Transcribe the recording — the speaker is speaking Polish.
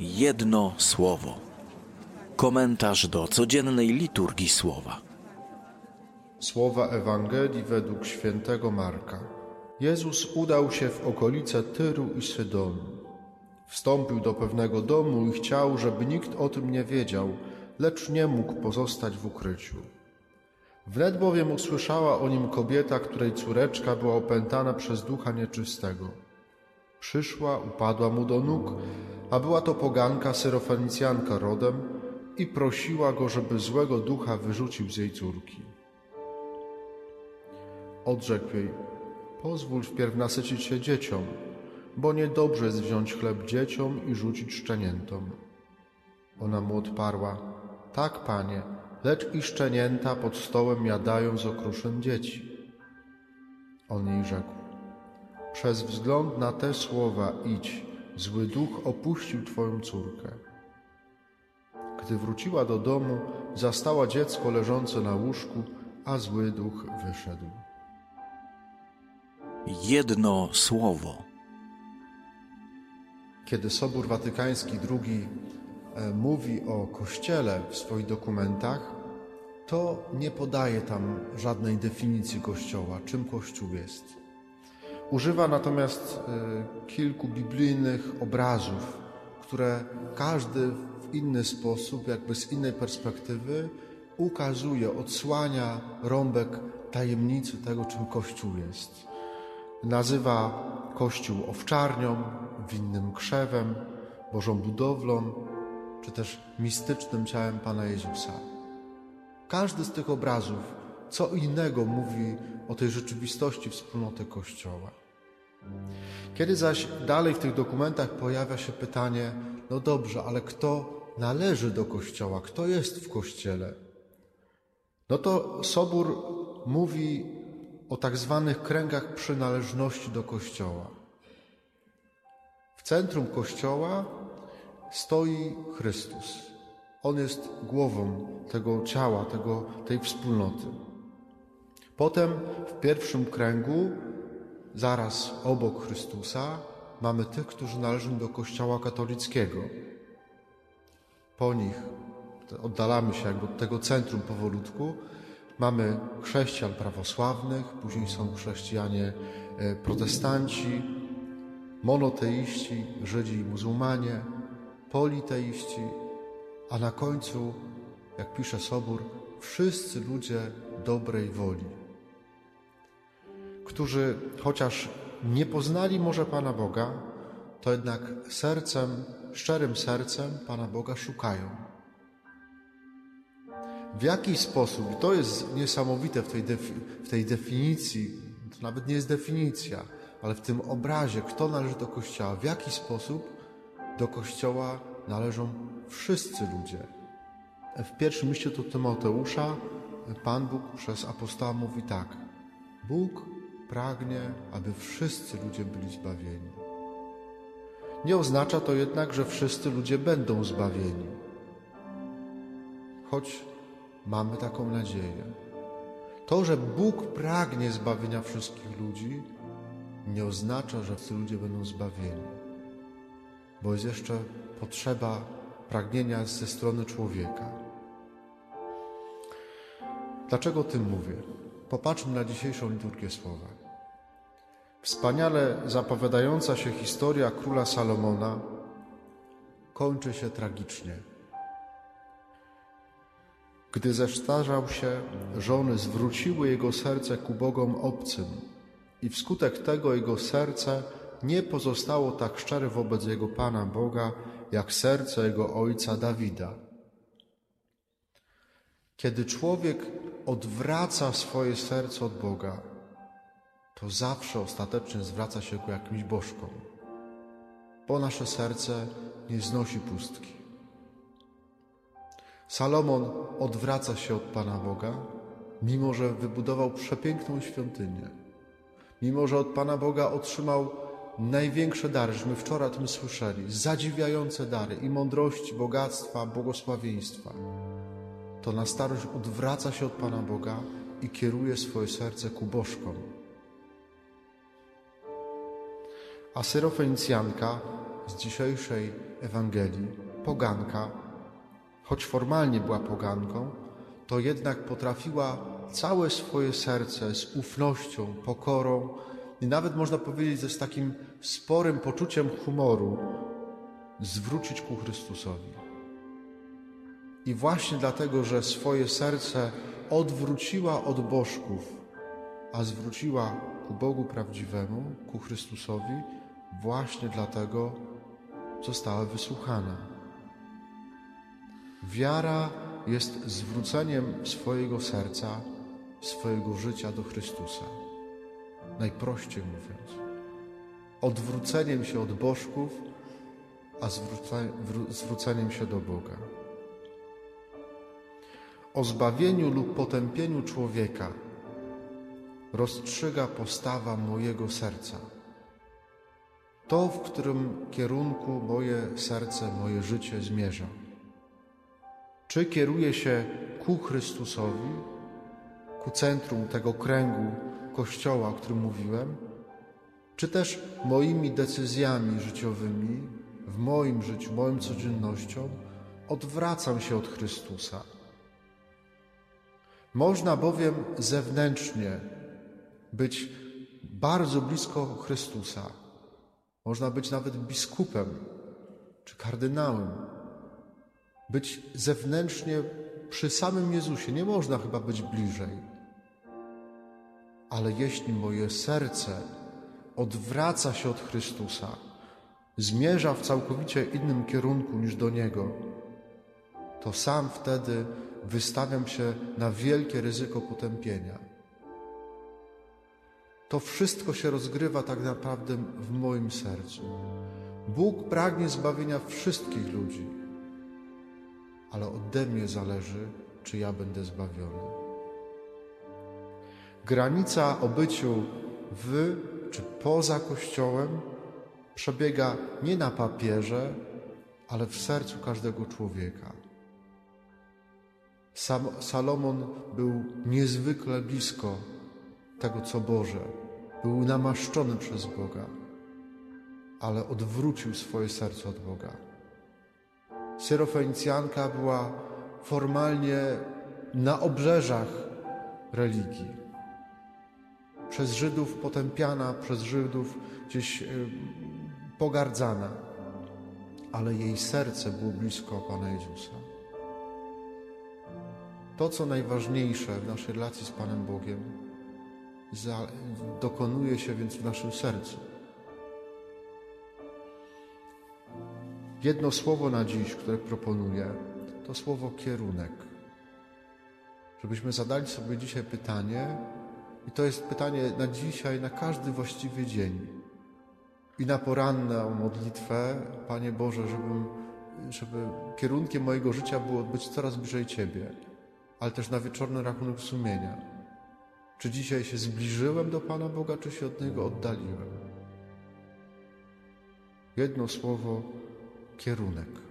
Jedno słowo. Komentarz do codziennej liturgii słowa. Słowa Ewangelii według świętego Marka. Jezus udał się w okolice Tyru i Sydonu. Wstąpił do pewnego domu i chciał, żeby nikt o tym nie wiedział, lecz nie mógł pozostać w ukryciu. Wnet bowiem usłyszała o nim kobieta, której córeczka była opętana przez ducha nieczystego. Przyszła, upadła mu do nóg, a była to poganka syrofenicjanka rodem i prosiła go, żeby złego ducha wyrzucił z jej córki. Odrzekł jej, pozwól wpierw nasycić się dzieciom, bo niedobrze jest wziąć chleb dzieciom i rzucić szczeniętom. Ona mu odparła, tak, panie, lecz i szczenięta pod stołem jadają z okruszyn dzieci. On jej rzekł, przez wzgląd na te słowa idź, zły duch opuścił twoją córkę. Gdy wróciła do domu, zastała dziecko leżące na łóżku, a zły duch wyszedł. Jedno słowo. Kiedy Sobór Watykański II e, mówi o Kościele w swoich dokumentach, to nie podaje tam żadnej definicji Kościoła, czym Kościół jest. Używa natomiast e, kilku biblijnych obrazów, które każdy w inny sposób, jakby z innej perspektywy, ukazuje, odsłania rąbek tajemnicy tego, czym Kościół jest. Nazywa Kościół owczarnią, winnym krzewem, Bożą budowlą, czy też mistycznym ciałem Pana Jezusa. Każdy z tych obrazów co innego mówi o tej rzeczywistości wspólnoty Kościoła. Kiedy zaś dalej w tych dokumentach pojawia się pytanie, no dobrze, ale kto należy do Kościoła, kto jest w Kościele? No to Sobór mówi o tak zwanych kręgach przynależności do Kościoła. W centrum Kościoła stoi Chrystus. On jest głową tego ciała, tego, tej wspólnoty. Potem w pierwszym kręgu, zaraz obok Chrystusa, mamy tych, którzy należą do Kościoła katolickiego. Po nich oddalamy się jakby od tego centrum powolutku, Mamy chrześcijan prawosławnych, później są chrześcijanie e, protestanci, monoteiści, Żydzi i muzułmanie, politeiści, a na końcu, jak pisze Sobór, wszyscy ludzie dobrej woli, którzy chociaż nie poznali może Pana Boga, to jednak sercem, szczerym sercem Pana Boga szukają w jaki sposób, to jest niesamowite w tej, w tej definicji, to nawet nie jest definicja, ale w tym obrazie, kto należy do Kościoła, w jaki sposób do Kościoła należą wszyscy ludzie. W pierwszym liście do Tymoteusza Pan Bóg przez apostoła mówi tak: Bóg pragnie, aby wszyscy ludzie byli zbawieni. Nie oznacza to jednak, że wszyscy ludzie będą zbawieni. Choć Mamy taką nadzieję. To, że Bóg pragnie zbawienia wszystkich ludzi, nie oznacza, że wszyscy ludzie będą zbawieni, bo jest jeszcze potrzeba pragnienia ze strony człowieka. Dlaczego o tym mówię? Popatrzmy na dzisiejszą liturgię słowa. Wspaniale zapowiadająca się historia króla Salomona kończy się tragicznie. Gdy zestarzał się, żony zwróciły jego serce ku bogom obcym i wskutek tego jego serce nie pozostało tak szczere wobec jego Pana Boga, jak serce jego ojca Dawida. Kiedy człowiek odwraca swoje serce od Boga, to zawsze ostatecznie zwraca się ku jakimś bożkom, bo nasze serce nie znosi pustki. Salomon odwraca się od Pana Boga, mimo że wybudował przepiękną świątynię, mimo że od Pana Boga otrzymał największe dary, żeśmy wczoraj tym słyszeli, zadziwiające dary i mądrości, bogactwa, błogosławieństwa, to na starość odwraca się od Pana Boga i kieruje swoje serce ku bożkom. A Syrofenicjanka z dzisiejszej Ewangelii, poganka, choć formalnie była poganką, to jednak potrafiła całe swoje serce z ufnością, pokorą i nawet można powiedzieć, że z takim sporym poczuciem humoru zwrócić ku Chrystusowi. I właśnie dlatego, że swoje serce odwróciła od bożków, a zwróciła ku Bogu prawdziwemu, ku Chrystusowi, właśnie dlatego została wysłuchana. Wiara jest zwróceniem swojego serca, swojego życia do Chrystusa. Najprościej mówiąc, odwróceniem się od bożków, a zwróceniem się do Boga. O zbawieniu lub potępieniu człowieka rozstrzyga postawa mojego serca. To, w którym kierunku moje serce, moje życie zmierza. Czy kieruje się ku Chrystusowi, ku centrum tego kręgu Kościoła, o którym mówiłem, czy też moimi decyzjami życiowymi, w moim życiu, moją codziennością, odwracam się od Chrystusa. Można bowiem zewnętrznie być bardzo blisko Chrystusa. Można być nawet biskupem czy kardynałem. Być zewnętrznie przy samym Jezusie. Nie można chyba być bliżej. Ale jeśli moje serce odwraca się od Chrystusa, zmierza w całkowicie innym kierunku niż do Niego, to sam wtedy wystawiam się na wielkie ryzyko potępienia. To wszystko się rozgrywa tak naprawdę w moim sercu. Bóg pragnie zbawienia wszystkich ludzi, ale ode mnie zależy, czy ja będę zbawiony. Granica o byciu w czy poza Kościołem przebiega nie na papierze, ale w sercu każdego człowieka. Sam Salomon był niezwykle blisko tego, co Boże. Był namaszczony przez Boga, ale odwrócił swoje serce od Boga. Syrofenicjanka była formalnie na obrzeżach religii. Przez Żydów potępiana, przez Żydów gdzieś y, pogardzana, ale jej serce było blisko Pana Jezusa. To, co najważniejsze w naszej relacji z Panem Bogiem, dokonuje się więc w naszym sercu. Jedno słowo na dziś, które proponuję, to słowo kierunek. Żebyśmy zadali sobie dzisiaj pytanie, i to jest pytanie na dzisiaj, na każdy właściwy dzień. I na poranną modlitwę, Panie Boże, żebym, żeby kierunkiem mojego życia było być coraz bliżej Ciebie, ale też na wieczorny rachunek sumienia. Czy dzisiaj się zbliżyłem do Pana Boga, czy się od Niego oddaliłem? Jedno słowo kierunek.